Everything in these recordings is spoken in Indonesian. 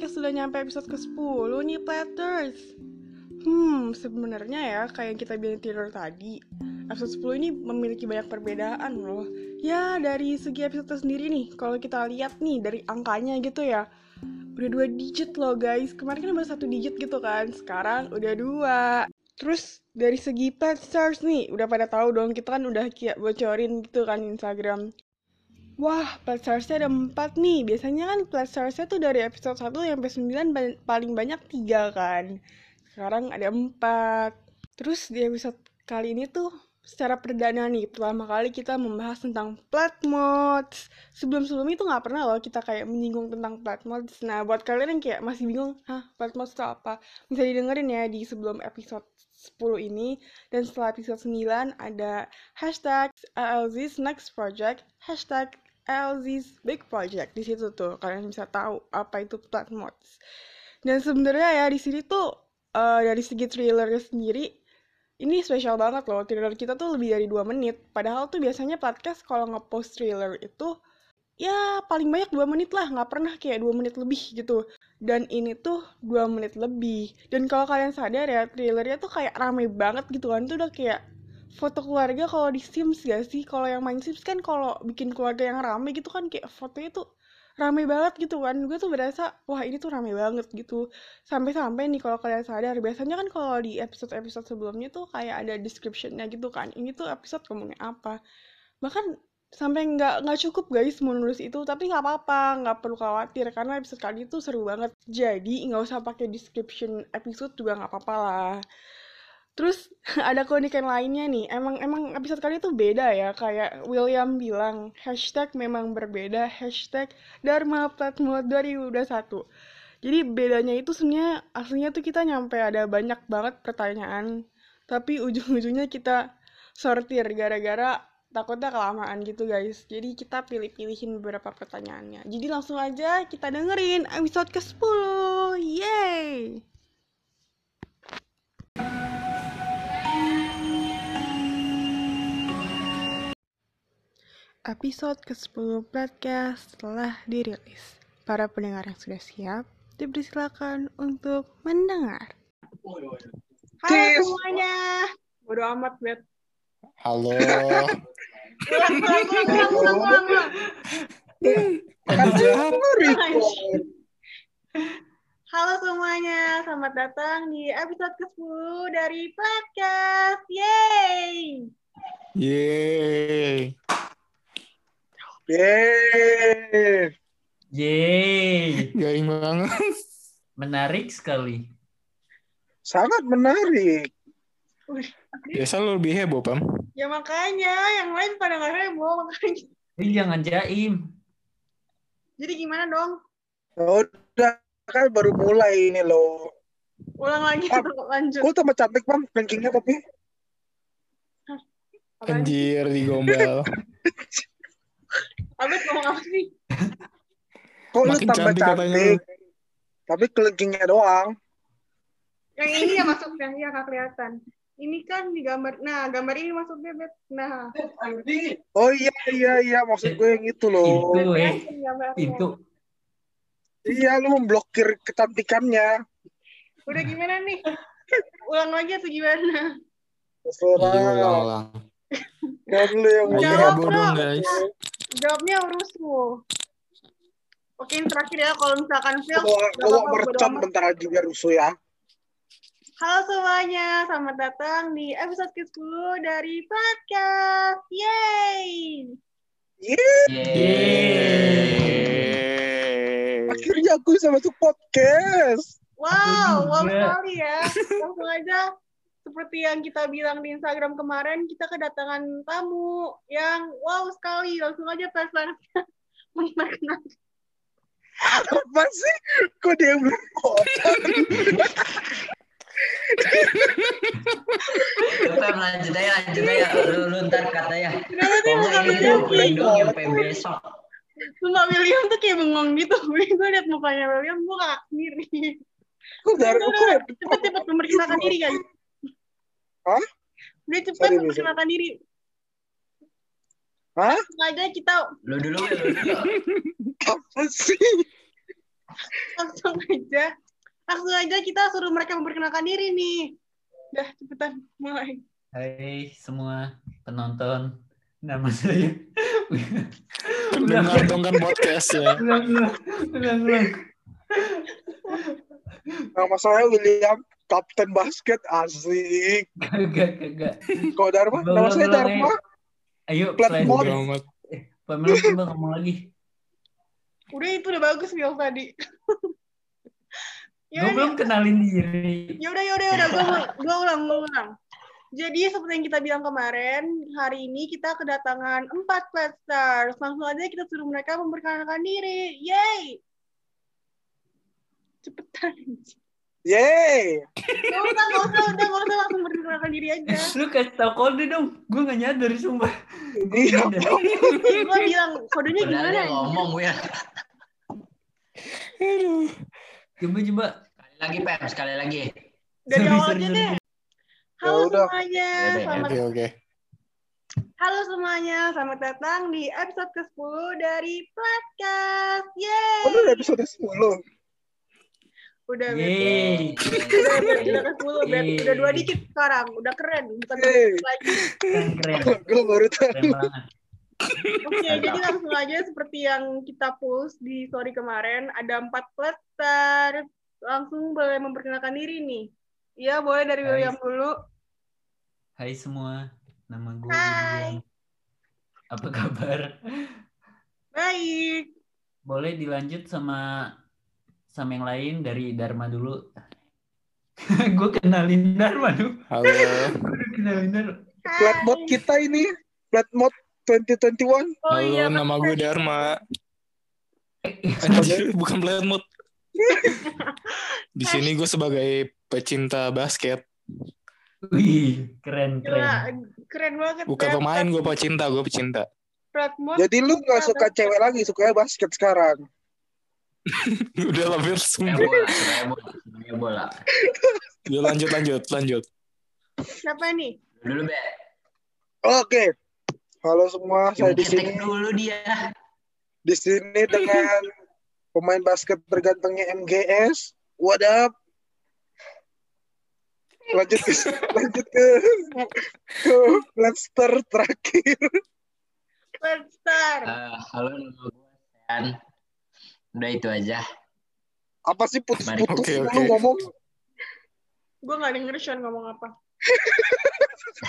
Podcast sudah nyampe episode ke-10 nih, Platters. Hmm, sebenarnya ya, kayak yang kita bilang tidur tadi, episode 10 ini memiliki banyak perbedaan loh. Ya, dari segi episode sendiri nih, kalau kita lihat nih dari angkanya gitu ya, udah dua digit loh guys. Kemarin kan baru satu digit gitu kan, sekarang udah dua. Terus dari segi Platters nih, udah pada tahu dong, kita kan udah bocorin gitu kan Instagram Wah, plat ada 4 nih. Biasanya kan plat tuh dari episode 1 sampai 9 paling banyak 3 kan. Sekarang ada 4. Terus di episode kali ini tuh secara perdana nih, pertama kali kita membahas tentang plat mods. Sebelum-sebelum itu nggak pernah loh kita kayak menyinggung tentang plat mods. Nah, buat kalian yang kayak masih bingung, hah, plat mods itu apa? Bisa didengerin ya di sebelum episode 10 ini. Dan setelah episode 9 ada hashtag ALZ's Next Project, hashtag LZ's Big Project di situ tuh kalian bisa tahu apa itu plat mods. Dan sebenarnya ya di sini tuh uh, dari segi trailernya sendiri ini spesial banget loh. Trailer kita tuh lebih dari dua menit. Padahal tuh biasanya podcast kalau nge-post trailer itu ya paling banyak dua menit lah nggak pernah kayak dua menit lebih gitu dan ini tuh dua menit lebih dan kalau kalian sadar ya trailernya tuh kayak rame banget gitu kan tuh udah kayak foto keluarga kalau di Sims gak sih? Kalau yang main Sims kan kalau bikin keluarga yang rame gitu kan kayak fotonya tuh rame banget gitu kan. Gue tuh berasa wah ini tuh rame banget gitu. Sampai-sampai nih kalau kalian sadar biasanya kan kalau di episode-episode sebelumnya tuh kayak ada descriptionnya gitu kan. Ini tuh episode ngomongin apa. Bahkan sampai nggak nggak cukup guys mau nulis itu tapi nggak apa-apa nggak perlu khawatir karena episode kali itu seru banget. Jadi nggak usah pakai description episode juga nggak apa-apa lah Terus ada keunikan lainnya nih, emang emang episode kali itu beda ya, kayak William bilang, hashtag memang berbeda, hashtag Dharma Platmod 2021. Jadi bedanya itu sebenarnya aslinya tuh kita nyampe ada banyak banget pertanyaan, tapi ujung-ujungnya kita sortir gara-gara takutnya kelamaan gitu guys. Jadi kita pilih-pilihin beberapa pertanyaannya. Jadi langsung aja kita dengerin episode ke-10. Yeay! Episode ke-10 podcast telah dirilis. Para pendengar yang sudah siap, dipersilakan untuk mendengar. Halo semuanya. Bodo amat, Bet. Halo. Halo semuanya, selamat datang di episode ke-10 dari podcast. Yeay! Yeay! Yeay. Yeay. Garing banget. Menarik sekali. Sangat menarik. Biasa lo lebih heboh, Pam. Ya makanya, yang lain pada nggak heboh, makanya. Ini jangan jaim. Jadi gimana dong? Ya udah, kan baru mulai ini loh. Ulang lagi, ah, lanjut. Kok tambah cantik, Pam, rankingnya tapi? Anjir, digombal. Abed ngomong apa sih? Kok lu tambah cantik, cantik tapi kelengkingnya doang. Yang ini ya maksudnya, ya nggak kelihatan. Ini kan di gambar, nah gambar ini maksudnya, Bet. Nah. Oh iya, iya, iya, maksud gue yang itu loh. Itu, eh. Itu. Iya, lu memblokir kecantikannya. Udah gimana nih? Ulang lagi atau gimana? Terserah. Iya, ulang, ulang. Ya dulu yang Jawab dong, guys. Jawabnya rusuh. Oke, yang terakhir ya, kalau misalkan fail, kalau mercon bentar lagi biar rusuh ya. Halo semuanya, selamat datang di episode ke-10 dari podcast. Yeay! Yeay! Yeay! Akhirnya aku bisa masuk podcast. Wow, wow sekali ya. Langsung aja seperti yang kita bilang di Instagram kemarin, kita kedatangan tamu yang wow sekali. Langsung aja pesan memperkenalkan. Apa sih? Kok dia belum Coba lanjut aja, lanjut aja. Lu, lu ntar kata ya. Kenapa sih William? sampai besok. Sumpah William tuh kayak bengong gitu. Gue liat mukanya William, gue gak sendiri. Cepet-cepet memperkenalkan diri guys. Hah? Udah cepat memperkenalkan diri. Hah? Sengaja kita... Lu dulu ya, lu dulu. Apa sih? langsung aja langsung aja kita suruh mereka memperkenalkan diri nih dah cepetan mulai Hai semua penonton, nama saya. Dong kan podcast ya. ulang, ulang, ulang, ulang. Nama saya William, Kapten Basket. Asik. Kagak, kagak. Kau Dharma? Nama saya Dharma. Ayo, Plat selain amat. Pamela coba ngomong lagi. udah itu udah bagus Will tadi ya Gue belum kenalin diri. ya udah ya udah ya udah gue gue ulang gue ulang jadi seperti yang kita bilang kemarin hari ini kita kedatangan empat Stars langsung aja kita suruh mereka memperkenalkan diri yay cepetan Yeay. Gak usah, gak usah, udah gak usah langsung memperkenalkan diri aja. Lu kasih tau kode dong. Gue gak nyadar sumpah. Iya. Gue bilang kodenya Padahal gimana? ngomong Will. Coba coba. Sekali lagi Pem, sekali lagi. Dari awal aja deh. Halo Ya udah. semuanya, Ya udah, selamat Oke oke. Halo semuanya, selamat datang di episode ke-10 dari Podcast. Yeay! Oh, udah episode 10. Udah. Yeay. Udah. Udah ke-10, Bet. Yeay. Udah dua dikit sekarang. Udah keren. Bukan Yeay. lagi. Keren, keren. Gue baru tahu. Keren banget. Oke, jadi langsung aja seperti yang kita post di story kemarin, ada empat plaster. Langsung boleh memperkenalkan diri nih. Iya, boleh dari Hai. William dulu. Hai semua. Nama gue Hai. William. Apa kabar? Baik. Boleh dilanjut sama sama yang lain dari Dharma dulu. gue kenalin Dharma dulu. Halo. Gue kenalin Dharma. Plat mod kita ini. Plat mod 2021. Oh Halo, iya, nama gue Dharma. Eh, Anjir, bukan Playmood. Di sini gue sebagai pecinta basket, Wih, keren Gila, keren. keren banget. bukan pemain gue pecinta, gue pecinta. Jadi lu gak suka cewek lagi, sukanya basket sekarang. Udah lah, Bil, Sukanya sumpah. bola, sukanya bola, sukanya bola. Ya, lanjut, lanjut, lanjut. Siapa nih? Dulu Be. Oke. Halo semua, saya di sini dulu dia. di sini dengan pemain basket tergantengnya MGS. What up? Lanjut ke lanjut ke ke Leicester terakhir. Plat Star. Eh, halo nama gue Sean. Udah itu aja. Apa sih putus-putus Oke, lu oke. ngomong? Gue gak denger Sean ngomong apa.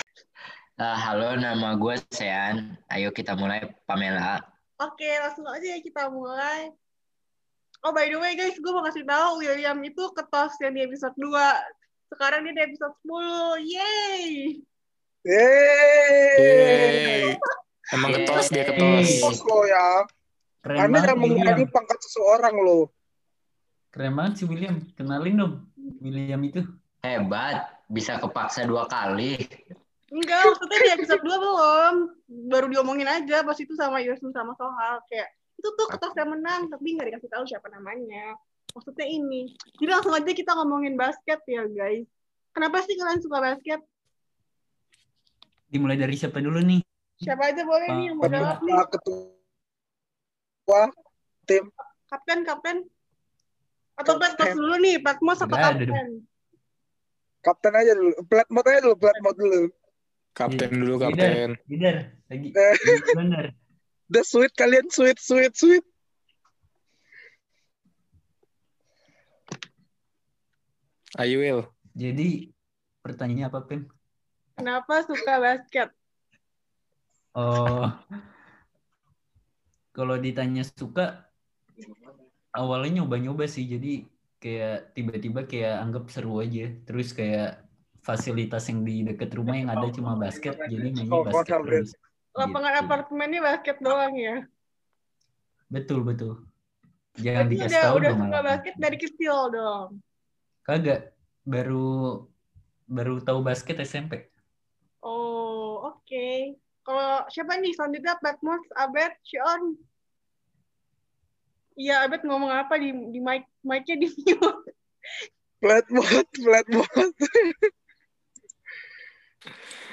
Eh, halo nama gue Sean. Ayo kita mulai Pamela. Oke, langsung aja ya kita mulai. Oh, by the way guys, gue mau kasih tahu William itu ketos yang di episode 2. Sekarang dia di episode 10. Yeay! Yeay. Yeay. Emang ketos, dia ketos. Bos lo ya. Keren Anda banget William. pangkat seseorang loh. Keren banget sih William. Kenalin dong William itu. Hebat, bisa kepaksa dua kali. Enggak, maksudnya di episode 2 belum. Baru diomongin aja pas itu sama Yusuf sama Sohal. Kayak, itu tuh ketos yang menang, tapi nggak dikasih tahu siapa namanya. Maksudnya ini. Jadi langsung aja kita ngomongin basket ya guys. Kenapa sih kalian suka basket? Dimulai dari siapa dulu nih? Siapa aja boleh nih yang mau jawab nih. Ketua tim Kapten, kapten. Atau plat plat dulu nih, plat mos apa Udah, udah. kapten? kapten aja dulu. Plat mod aja dulu, plat mod dulu. Kapten Iya. dulu, Leader, kapten. leader. Lagi. Eh. Bener. Udah sweet kalian sweet sweet sweet. Ayo, Will. Jadi pertanyaannya apa Pem? Kenapa suka basket? Oh, kalau ditanya suka, awalnya nyoba-nyoba sih. Jadi kayak tiba-tiba kayak anggap seru aja. Terus kayak fasilitas yang di dekat rumah yang ada cuma basket, jadi mainnya Oh, basket terus. Lapangan Gitu. apartemennya basket doang ya? Betul betul. Jangan Berarti dikasih udah, tahu udah dong. suka basket dari kecil dong. Kagak, baru baru tahu basket SMP. Kalau siapa nih selanjutnya Patmos, Abed, Sean? Iya, Abed ngomong apa di di mic mic-nya di mute. Plat mod.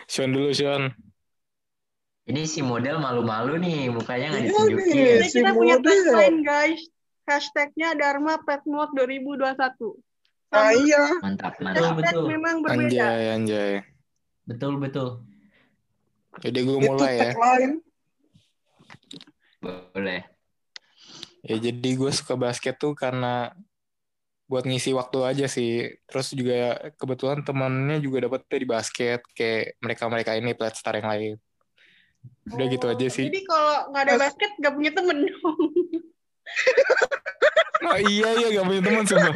Sean dulu, Sean. Ini si model malu-malu nih, mukanya nggak Iya ditunjukin. nih. Kita, si kita punya tagline, guys. hashtagnya Dharma Pet Mode 2021. Nah Sama iya, Mantap, Betul, mantap. hashtag betul. memang berbeda. Anjay, anjay. Betul betul. Jadi gue mulai ya. Boleh. Ya jadi gue suka basket tuh karena buat ngisi waktu aja sih. Terus juga kebetulan temennya juga dapetnya di basket kayak mereka-mereka ini plat star yang lain. Udah gitu Oh, aja sih. Jadi kalau nggak ada basket nggak punya temen dong. Oh iya iya gak punya teman sumpah.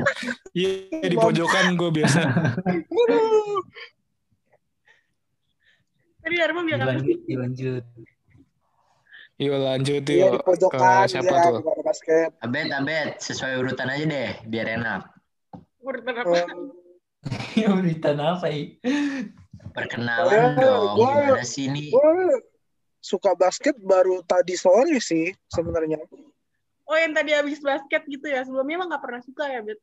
Iya di pojokan gue biasa. Tadi Dharma bilang apa sih? Dilanjut, dilanjut. Yuk lanjut Iya yuk di pojokan ke siapa ya, tuh? di basket. Abed, abed. Sesuai urutan aja deh, biar enak. Urutan apa? Ya beritaan apa ya? Perkenalan Oh, dong. gua- Gimana sih ini? suka basket baru tadi sore sih sebenarnya. Oh yang tadi habis basket gitu ya. Sebelumnya emang nggak pernah suka ya, Bet?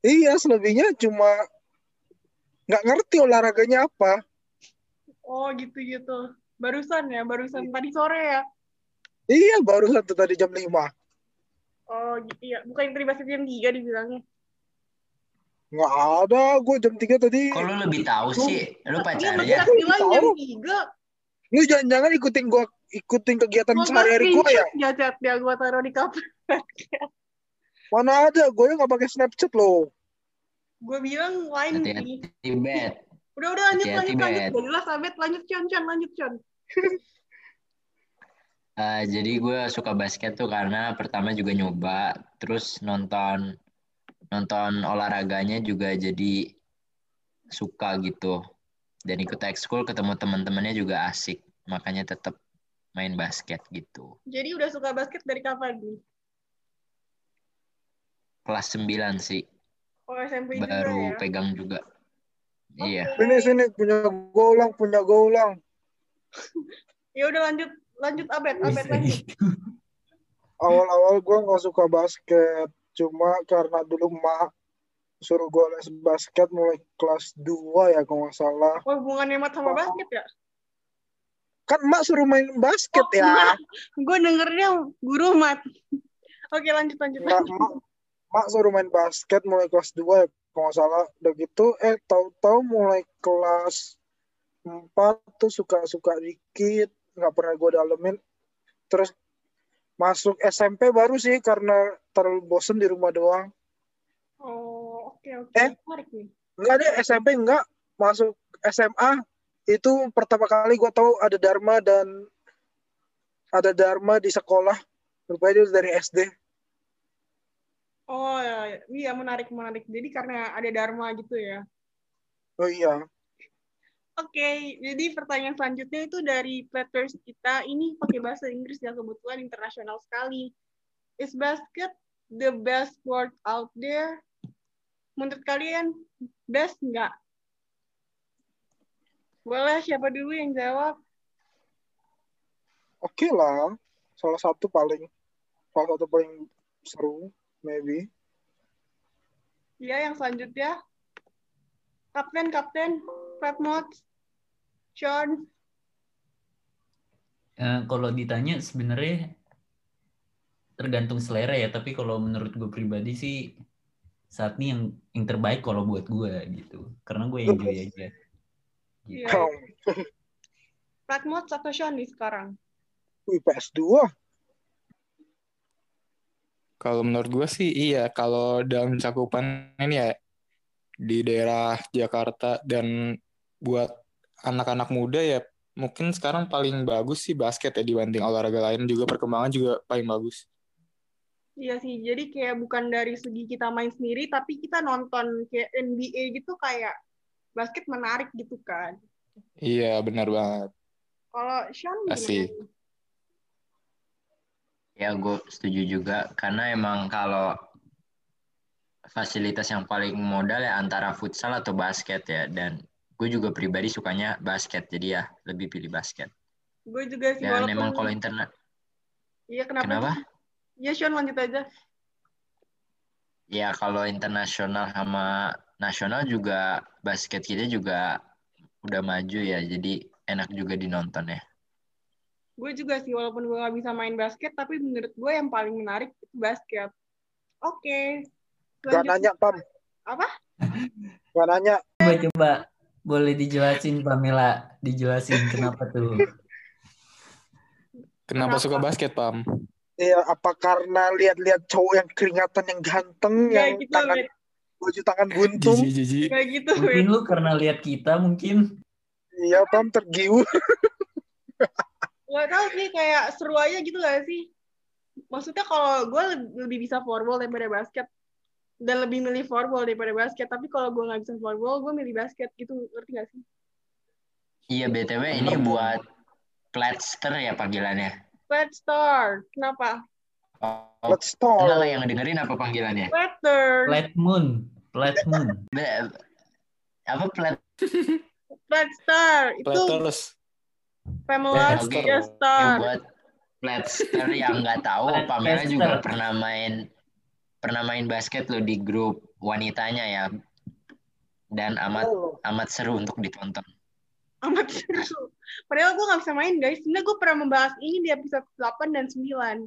Iya, selebihnya cuma nggak ngerti olahraganya apa. Oh gitu-gitu. Barusan ya, barusan tadi sore ya. Iya, baru satu tadi jam 5. Oh gitu ya. Bukan yang tadi basket jam 3 dibilangnya. Nggak ada, gue jam 3 tadi. Kok lu lebih tahu sih? Lu Iya, pacarnya? masa bilang jam Tahu. 3. Lu jangan-jangan ikutin gua ikutin kegiatan sehari-hari gue ya? ya chat dia gua taruh di cover. Mana ada, gue nggak pakai Snapchat loh. Gue bilang lain sih. Hati-hati, Bet. Udah udah lanjut lanjut lanjut. Gak jelas Abed lanjut Con Con lanjut Con. Eh, jadi gue suka basket tuh karena pertama juga nyoba, terus nonton nonton olahraganya juga jadi suka gitu. Dan ikut ekskul ketemu teman-temannya juga asik, makanya tetap main basket gitu. Jadi udah suka basket dari kapan nih? Kelas 9 sih, Oh SMP juga baru ya. pegang juga. Iya. Oke. Sini sini punya golang, punya golang. Ya udah lanjut lanjut Abed Abed Bisa lanjut. gitu. Awal-awal gue nggak suka basket, cuma karena dulu mak suruh gue les basket mulai kelas 2 ya kalau nggak salah. Oh hubungannya mat sama basket ya? Kan mak suruh main basket Oh, ya. Gue dengernya guru mat. Oke lanjut lanjut. Nggak, mak, mak suruh main basket mulai kelas 2 ya kalau nggak salah. Udah gitu, eh tahu-tahu mulai kelas 4 tuh suka-suka dikit, nggak pernah gue dalemin. Terus masuk SMP baru sih karena terlalu bosen di rumah doang. Oh oke oke. Eh? Menarik nih. Enggak deh, SMP enggak. Masuk SMA, itu pertama kali gue tahu ada Dharma dan ada Dharma di sekolah. Rupanya dia dari SD. Oh ya, iya menarik menarik. Jadi karena ada Dharma gitu ya. Oh iya. Oke, jadi pertanyaan selanjutnya itu dari players kita. Ini pakai bahasa Inggris ya, kebetulan internasional sekali. Is basket the best sport out there? Menurut kalian, best nggak? Boleh, siapa dulu yang jawab? Oke lah. Salah satu paling salah satu paling seru, maybe. Ya, yang selanjutnya. Kapten, kapten, Fat Mods, Sean. Eh, kalau ditanya sebenarnya tergantung selera ya tapi kalau menurut gue pribadi sih saat ini yang yang terbaik kalau buat gue gitu karena gue enjoy aja Iya. Fat Mods atau Sean nih sekarang? wih, PS2. Kalau menurut gue sih iya. Kalau dalam cakupan ini ya di daerah Jakarta dan buat anak-anak muda ya mungkin sekarang paling bagus sih basket ya dibanding olahraga lain juga perkembangan juga paling bagus. Iya sih, jadi kayak bukan dari segi kita main sendiri, tapi kita nonton kayak NBA gitu kayak basket menarik gitu kan. Iya benar banget. Kalau Sean? Asik. Ya gue setuju juga karena emang kalau fasilitas yang paling modal ya antara futsal atau basket ya dan gue juga pribadi sukanya basket jadi ya lebih pilih basket. Gue juga sih Dan walaupun emang kalau internet Iya kenapa? kenapa? Iya Sean lanjut aja. Ya kalau internasional sama nasional juga basket kita juga udah maju ya jadi enak juga dinonton ya. Gue juga sih walaupun gue gak bisa main basket, tapi menurut gue yang paling menarik itu basket. Oke. Gak Lanjut. nanya, Pam. Apa? Gak nanya. Coba coba boleh dijelasin Pamela, dijelasin kenapa tuh? Kenapa, Kenapa? suka basket, Pam? Iya, apa karena lihat-lihat cowok yang keringatan yang ganteng, Kayak yang gitu, tangan baju tangan buntung. Jiji, jiji. Kayak gitu, Mungkin lu karena lihat kita mungkin. Iya, Pam tergiur. Gak tau sih, kayak seru aja gitu gak sih? Maksudnya kalau gue lebih bisa floorball daripada basket. Dan lebih milih floorball daripada basket. Tapi kalau gue gak bisa floorball, gue milih basket gitu. Ngerti gak sih? Iya, BTW ini buat Platster ya panggilannya. Flat Star. Kenapa? Oh, enggak, enggak, yang dengerin apa panggilannya? Flatter. Flat moon, flat moon. Apa plat? Flat Star. Itu. Pamela. Star. Buat Platster yang nggak tahu. Pamela juga pernah main pernah main basket loh di grup wanitanya ya. Dan amat Oh, amat seru untuk ditonton. amat seru. Padahal gue gak bisa main guys. Sebenarnya gue pernah membahas ini di episode 8 dan 9.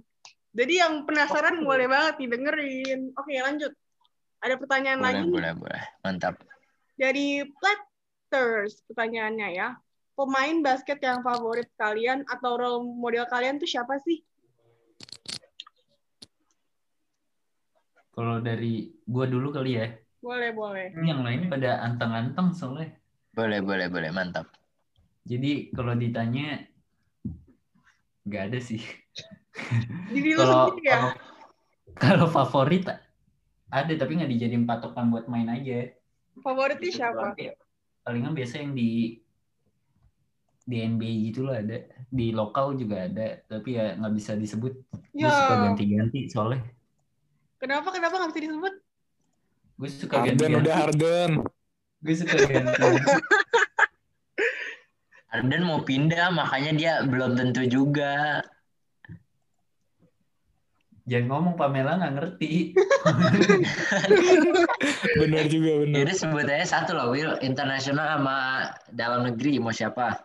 Jadi yang penasaran Oke. boleh banget nih dengerin. Oke lanjut. Ada pertanyaan Boleh, lagi boleh, boleh. Mantap. dari Platters pertanyaannya ya. Pemain basket yang favorit kalian atau role model kalian tuh siapa sih? Kalau dari gua dulu kali ya. Boleh, boleh. Ini yang lain pada anteng-anteng soalnya. Boleh, boleh, boleh. Mantap. Jadi kalau ditanya nggak ada sih. Diri lu Kalau sendiri ya? kalau favorit ada tapi nggak dijadiin patokan buat main aja. Favoritnya siapa? Palingan biasa yang di di NBA gitu lah ada, di lokal juga ada, tapi ya nggak bisa disebut. Gue suka Ya, ganti-ganti soalnya. kenapa kenapa nggak bisa disebut? Gue suka Harden ganti-ganti. udah Harden. Gue suka ganti. Arden mau pindah, makanya dia belum tentu juga. Jangan ngomong Pamela nggak ngerti. Bener juga, bener. Jadi sebut aja satu loh, Will. Internasional sama dalam negeri, mau siapa?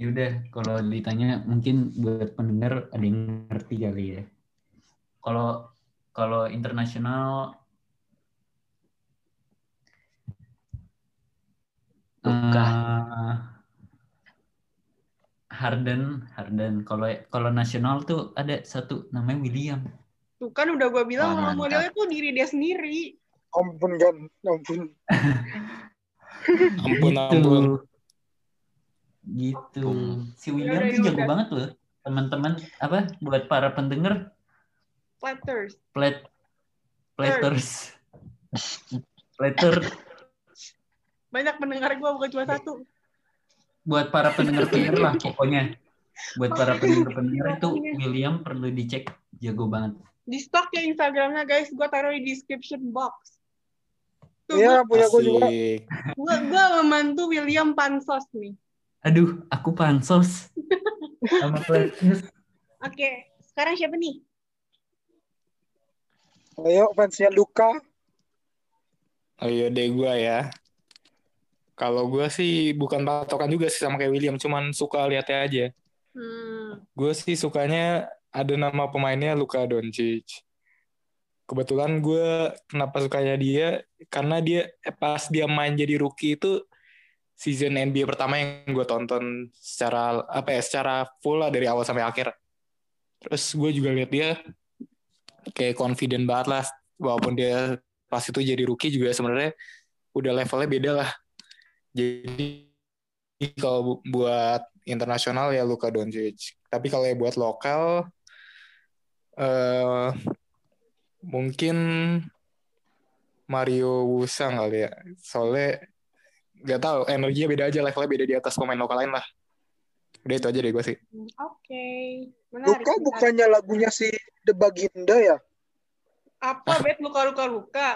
Yaudah, kalau ditanya mungkin buat pendengar ada yang ngerti kali ya. Kalau kalau internasional Luka. eh, Harden, Harden. Kalau kalau nasional tuh ada satu namanya William. Tuh kan udah gue bilang mantap. modelnya tuh diri dia sendiri. ampun kan, ampun. Ampun, gitu. ampun. Gitu. Si William Yaudah, tuh jago banget loh. Teman-teman apa buat para pendengar Platters. plat platters. Platter Banyak pendengar gue bukan cuma satu. buat para pendengar-pendengar lah pokoknya. Buat para pendengar-pendengar itu William perlu dicek jago banget. Di stok ya Instagramnya guys, gue taruh di description box. Tuh, Iya, punya gue juga. Gue gue membantu William Pansos nih. Aduh, aku pansos. Sama. Oke, sekarang siapa nih? Ayo, fansnya Luka. Oh iya deh gue ya. Kalau gue sih bukan patokan juga sih sama kayak William, cuman suka lihatnya aja. Hmm, Gue sih sukanya ada nama pemainnya Luka Doncic. Kebetulan gue kenapa sukanya dia karena dia eh, pas dia main jadi rookie itu season NBA pertama yang gue tonton secara apa ya secara full lah dari awal sampai akhir. Terus gue juga lihat dia kayak confident banget lah walaupun dia pas itu jadi rookie juga sebenarnya udah levelnya beda lah. Jadi kalau bu- buat internasional ya Luka Doncic. Tapi kalau ya buat lokal eh mungkin Mario Wusang kali ya. Soalnya nggak tahu energinya beda aja levelnya beda di atas pemain lokal lain lah. Udah itu aja deh gue sih. oke. Menarik. Luka menarik. bukannya lagunya si The Baginda ya? Apa bet luka luka luka?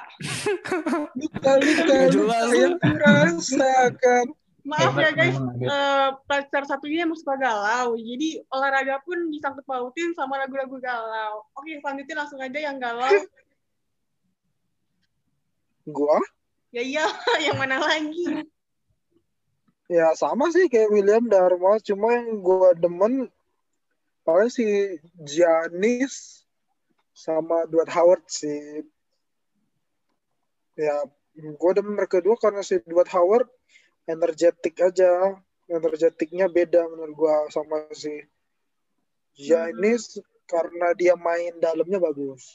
Luka, luka, luka jelas. yang kurasakan. Maaf ya Hebat guys, ada. eh pacar satunya emang suka galau. Jadi olahraga pun disangkut pautin sama lagu-lagu galau. Oke, selanjutnya langsung aja yang galau. Gua? Ya iya, yang mana lagi? Ya sama sih kayak William Dharma, cuma yang gua demen paling si Giannis sama Dwight Howard sih. Ya, gue demen mereka dua karena si Dwight Howard energetik aja. Energetiknya beda menurut gue sama si Giannis karena dia main dalamnya bagus.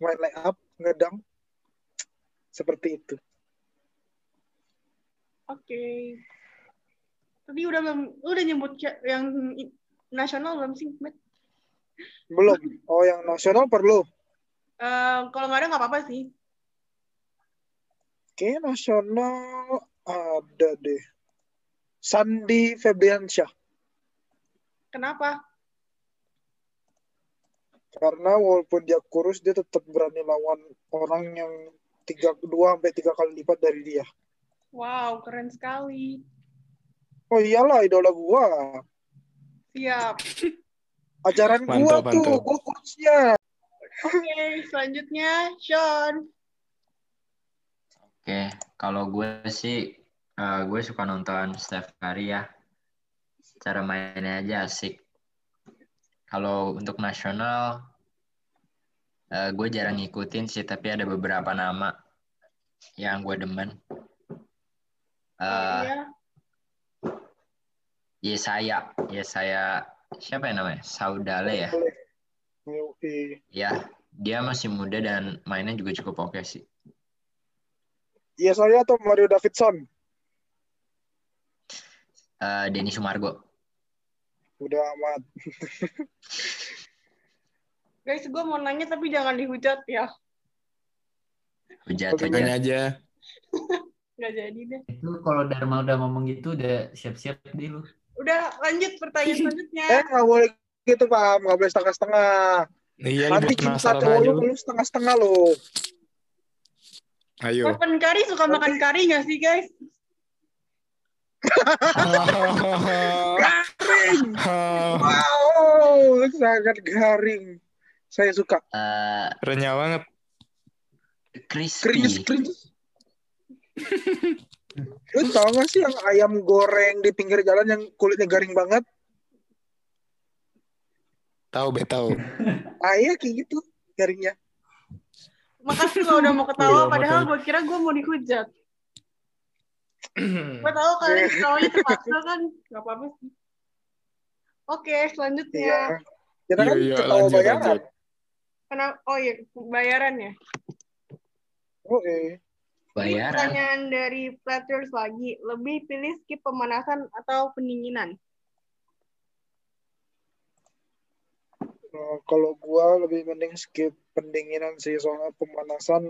Main line up, ngedang. Seperti itu. Oke. Tadi udah belum, lu udah nyebut yang nasional belum sih, Matt? Belum. Oh, yang nasional perlu. Eh, kalau nggak ada nggak apa-apa sih. Oke, nasional ada deh. Sandi Febriansyah. Kenapa? Karena walaupun dia kurus, dia tetap berani lawan orang yang tiga dua sampai tiga kali lipat dari dia. Wow, keren sekali. Oh iyalah, idola gua. Siap. Ajaran gua Mantap, tuh, mantap. gua coachnya. Oke, selanjutnya Sean. Oke, kalau gue sih, eh, gue suka nonton Steph Curry ya. Cara mainnya aja asik. Kalau untuk nasional, eh, gue jarang ngikutin sih, tapi ada beberapa nama yang gue demen. Eh, Iya. Yesaya, Yesaya, siapa ya namanya? Saudale ya? Yoi. Ya, dia masih muda dan mainnya juga cukup oke sih. Iya saya atau Mario Davidson. Eh, Denny Sumargo. Udah amat. Guys, gue mau nanya tapi jangan dihujat ya. Hujat, hujat. Tanya aja. Nggak jadi deh. Itu kalau Dharma udah ngomong gitu udah siap-siap deh lu. Udah, lanjut pertanyaan selanjutnya. Eh nggak boleh gitu Pak, nggak boleh setengah-setengah. Iya, Nanti cinta cowok aja lu, lu. lu setengah-setengah lo. Ayo. Stephen Curry suka makan curry nggak sih, guys? Garing. Wow, sangat garing. Saya suka. Eh, Renyah banget. crispy. Cringe. Lu tau gak sih yang ayam goreng di pinggir jalan yang kulitnya garing banget? Tahu be tahu. Ah iya kayak gitu garingnya. Makasih lo udah mau ketawa, Iya, padahal gue kira gue mau dihujat. Gue tahu kalian ketawanya terpaksa kan, nggak apa-apa sih. Oke, selanjutnya. Iya. Kita Iya kan iya ketawa lanjut bayaran. lanjut. Karena, oh iya, bayaran ya. Oh, eh. Ini Bayaran. pertanyaan dari Platters lagi. Lebih pilih skip pemanasan atau pendinginan? Nah, kalau gua lebih mending skip pendinginan sih soalnya pemanasan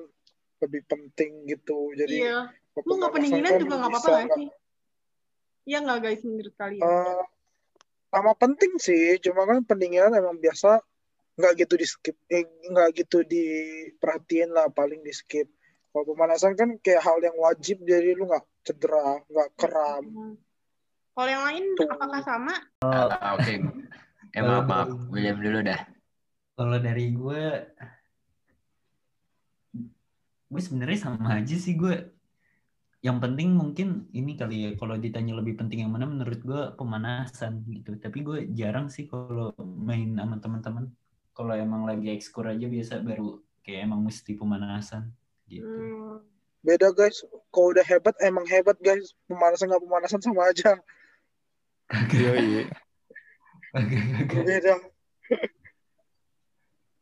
lebih penting gitu. Jadi iya. Lu nggak pendinginan kan juga nggak apa-apa nggak sih? Iya nggak guys menurut kalian? Eh, sama penting sih, cuma kan pendinginan emang biasa nggak gitu di skip, eh, nggak gitu diperhatiin lah paling di skip. Kalau pemanasan kan kayak hal yang wajib jadi lu nggak cedera, nggak kram. Hmm. Kalau yang lain Tuh. apakah sama? Ah, Oke. Eh maaf maaf, William dulu dah. Kalau dari gue, gue sebenarnya sama aja sih gue. Yang penting mungkin ini kali ya, kalau ditanya lebih penting yang mana menurut gue pemanasan gitu. Tapi gue jarang sih kalau main sama teman-teman. Kalau emang lagi ekskur aja biasa baru kayak emang mesti pemanasan gitu. Hmm. Beda guys, kalau udah hebat emang hebat guys. Pemanasan nggak pemanasan sama aja. Iya iya. Beda.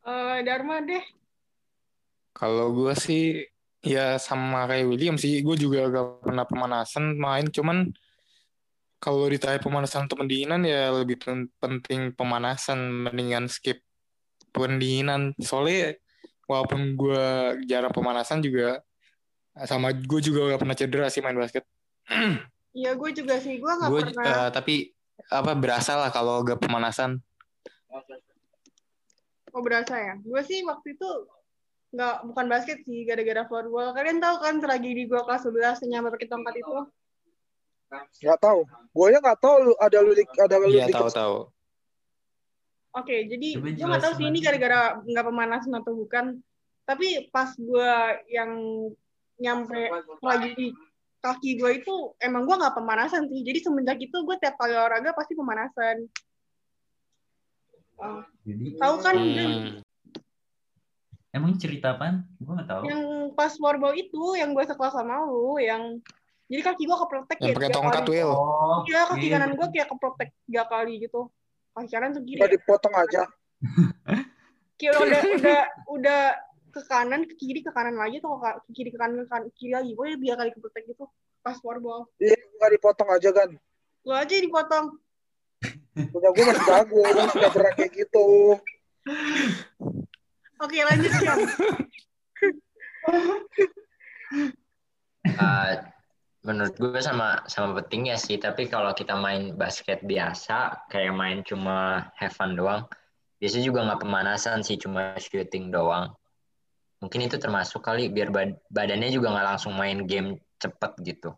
Eh, Dharma deh. Kalau gue sih ya sama kayak William sih, gue juga gak pernah pemanasan main, cuman kalau ditanya pemanasan atau pendinginan ya lebih pen- penting pemanasan mendingan skip pendinginan. Soalnya walaupun gue jarang pemanasan juga sama gue juga gak pernah cedera sih main basket. Iya gue juga sih. Gue nggak Gue pernah. eh, tapi apa berasa lah kalau gak pemanasan. Oh berasa ya? Gue sih waktu itu nggak bukan basket sih, gara-gara floorball. Kalian tahu kan tragedi gue kelas 11 yang nyampe pakai tongkat itu? Nggak tahu. Gue ya nggak tahu ada lu ada lu Iya di tahu-tahu. Oke, jadi Coba gue nggak tahu sih ini gara-gara nggak pemanasan atau bukan. Tapi pas gue yang nyampe lagi di kaki gue itu emang gue nggak pemanasan sih. Jadi semenjak itu gue tiap kali olahraga pasti pemanasan. Oh, Jadi tahu kan? Hmm. Emang cerita apaan? Gue nggak tahu. Yang pas floorball itu, yang gue sekelas sama lu, yang jadi kaki gue keprotek Yang ya pakai tongkat. Will. Oh, Iya, kaki kanan gue kayak keprotek tiga kali gitu. Kanan tuh kiri. Nggak ya. dipotong aja. Kayak udah udah udah ke kanan ke kiri ke kanan lagi atau ke ke kiri ke kanan ke kanan ke kiri lagi. Gue tiga kali keprotek gitu pas floorball. Iya, nggak dipotong aja kan. Lu aja dipotong. Punya gue masih jago, gue sudah pernah kayak gitu. Oke, lanjut Syam. Eh, menurut gue sama sama pentingnya sih tapi kalau kita main basket biasa kayak main cuma have fun doang biasanya juga nggak pemanasan sih cuma shooting doang mungkin itu termasuk kali biar bad- badannya juga nggak langsung main game cepet gitu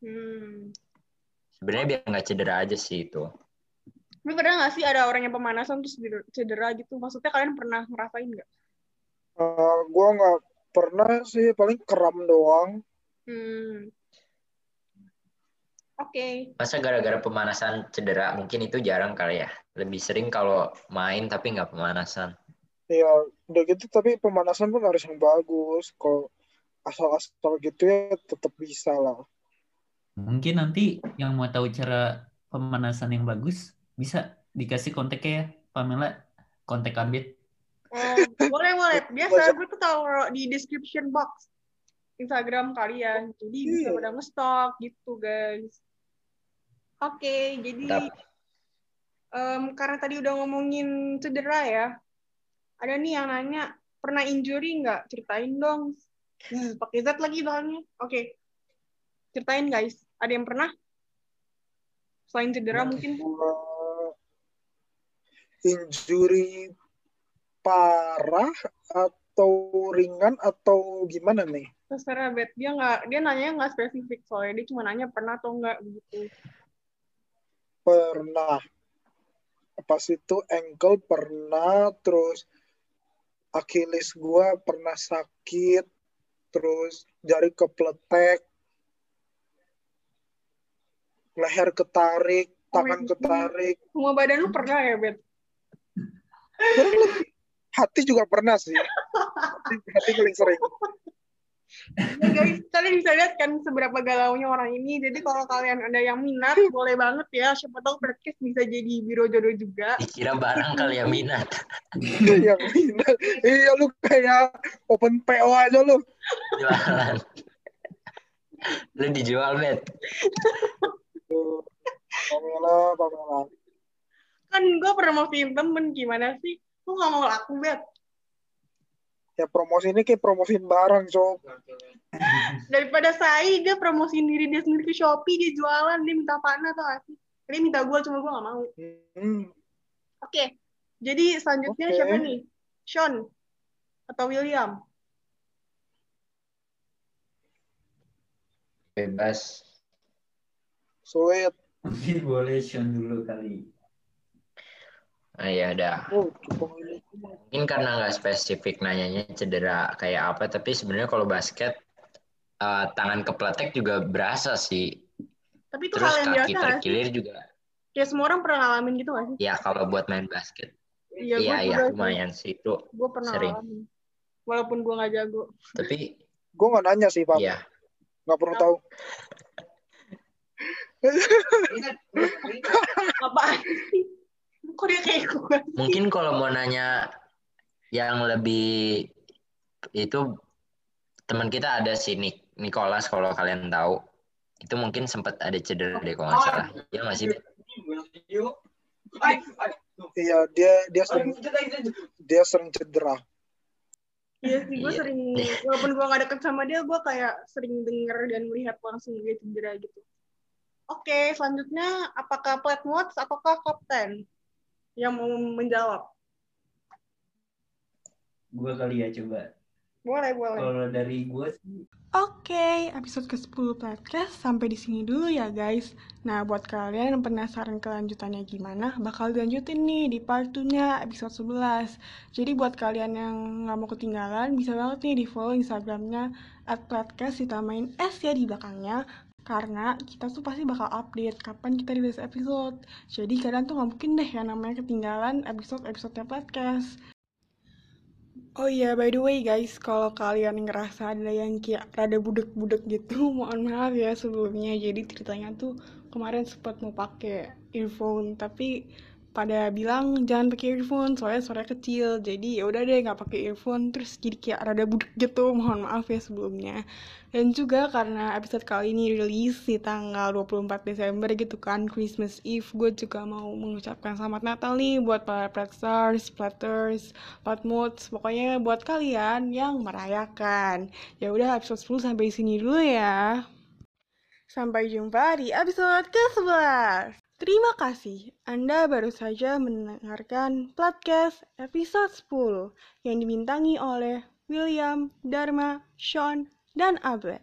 Hmm. sebenarnya biar nggak cedera aja sih itu Lu pernah nggak sih ada orang yang pemanasan terus cedera, gitu? Maksudnya kalian pernah ngerasain nggak? Eh, gue nggak pernah sih, paling kram doang. Hmm. Oke. masa gara-gara pemanasan cedera mungkin itu jarang kali ya lebih sering kalau main tapi nggak pemanasan Ya, udah gitu tapi pemanasan pun harus yang bagus. Kalau asal-asal gitu ya tetap bisa lah. Mungkin nanti yang mau tahu cara pemanasan yang bagus bisa dikasih kontaknya ya, Pamela. Kontak Abid. Oh, boleh boleh. Biasa gue tuh taruh di description box Instagram kalian. Jadi bisa Iya. pada nge-stalk gitu guys. Oke, jadi em, karena tadi udah ngomongin cedera ya, ada nih yang nanya pernah injury nggak? Ceritain dong. Hmm, pakai Z lagi soalnya. Oke, ceritain guys. Ada yang pernah? Selain cedera mungkin? Eh, injury parah atau ringan atau gimana nih? Terserah Bet. Dia nggak, dia nanya nggak spesifik soalnya dia cuma nanya pernah atau nggak gitu. Pernah. Pas itu ankle pernah, terus Achilles gua pernah sakit, terus jari kepletek, leher ketarik, tangan Wih. ketarik. Semua badan lu pernah ya Bet? Kurang lebih. Hati juga pernah sih. Hati, hati paling sering. Ya guys, kalian bisa lihat kan seberapa galaunya orang ini. Jadi kalau kalian ada yang minat, boleh banget ya. Siapa tahu podcast bisa jadi biro jodoh juga. dikira barang kali ya minat yang minat. Iya lu kayak open PO aja lu. jualan lu dijual bet Pamela, Pamela. Kan gue promosiin temen, gimana sih? Lu gak mau laku, Bet. Ya promosi ini kayak promosiin barang, Cok. Daripada saya, dia promosiin diri dia sendiri ke Shopee, dia jualan, dia minta Fana atau sih? Dia minta gue, cuma gue gak mau. Hmm. Oke, jadi selanjutnya Oke. siapa nih? Sean atau William? bebas Sweet. Mungkin boleh Sean dulu kali. Ah ya dah Oh, ini. mungkin karena nggak spesifik nanyanya cedera kayak apa tapi sebenarnya kalau basket eh, tangan kepletek juga berasa sih Tapi itu terus hal yang biasa kaki sih? terkilir juga Kayak semua orang pernah ngalamin gitu gak sih? ya kalau buat main basket Iya, iya iya sih. lumayan sih itu Gue pernah Sering. ngalamin. Walaupun gue gak jago. tapi Gue nggak nanya sih, Pak. iya Nggak perlu tahu. Apaan sih? Kok dia kayak gue? Mungkin kalau mau nanya yang lebih itu teman kita ada si Nik Nicholas kalau kalian tahu itu mungkin sempat ada cedera deh kalau nggak salah ya masih Iya, dia dia sering dia sering cedera. Iya sih, gue Iya. sering, walaupun gue gak deket sama dia, gue kayak sering denger dan melihat langsung dia cedera gitu. Oke, selanjutnya, apakah Plat Watch ataukah Kapten yang mau menjawab? Gue kali ya coba. Boleh, boleh. Kalau dari gue sih Oke, episode ke-10 podcast sampai di sini dulu ya guys. Nah, buat kalian yang penasaran kelanjutannya gimana, bakal dilanjutin nih di part 2-nya episode 11. Jadi buat kalian yang nggak mau ketinggalan, bisa banget nih di follow Instagramnya at podcast ditamain S ya di belakangnya. Karena kita tuh pasti bakal update kapan kita rilis episode. Jadi kalian tuh nggak mungkin deh yang namanya ketinggalan episode-episodenya podcast. Oh iya, by the way guys, kalau kalian ngerasa ada yang kayak rada budek-budek gitu, mohon maaf ya sebelumnya. Jadi ceritanya tuh kemarin sempat mau pakai earphone, tapi pada bilang jangan pakai earphone soalnya suaranya kecil. Jadi ya udah deh nggak pakai earphone terus jadi kayak rada budek gitu mohon maaf ya sebelumnya. Dan juga karena episode kali ini rilis di tanggal 24 Desember gitu kan Christmas Eve gue juga mau mengucapkan selamat Natal nih buat para Pretstars, Platters, Patmods pokoknya buat kalian yang merayakan. Ya udah episode 10 sampai sini dulu ya. Sampai jumpa di episode ke-11 Terima kasih, Anda baru saja mendengarkan podcast episode 10 yang dimintangi oleh William, Dharma, Sean, dan Abed.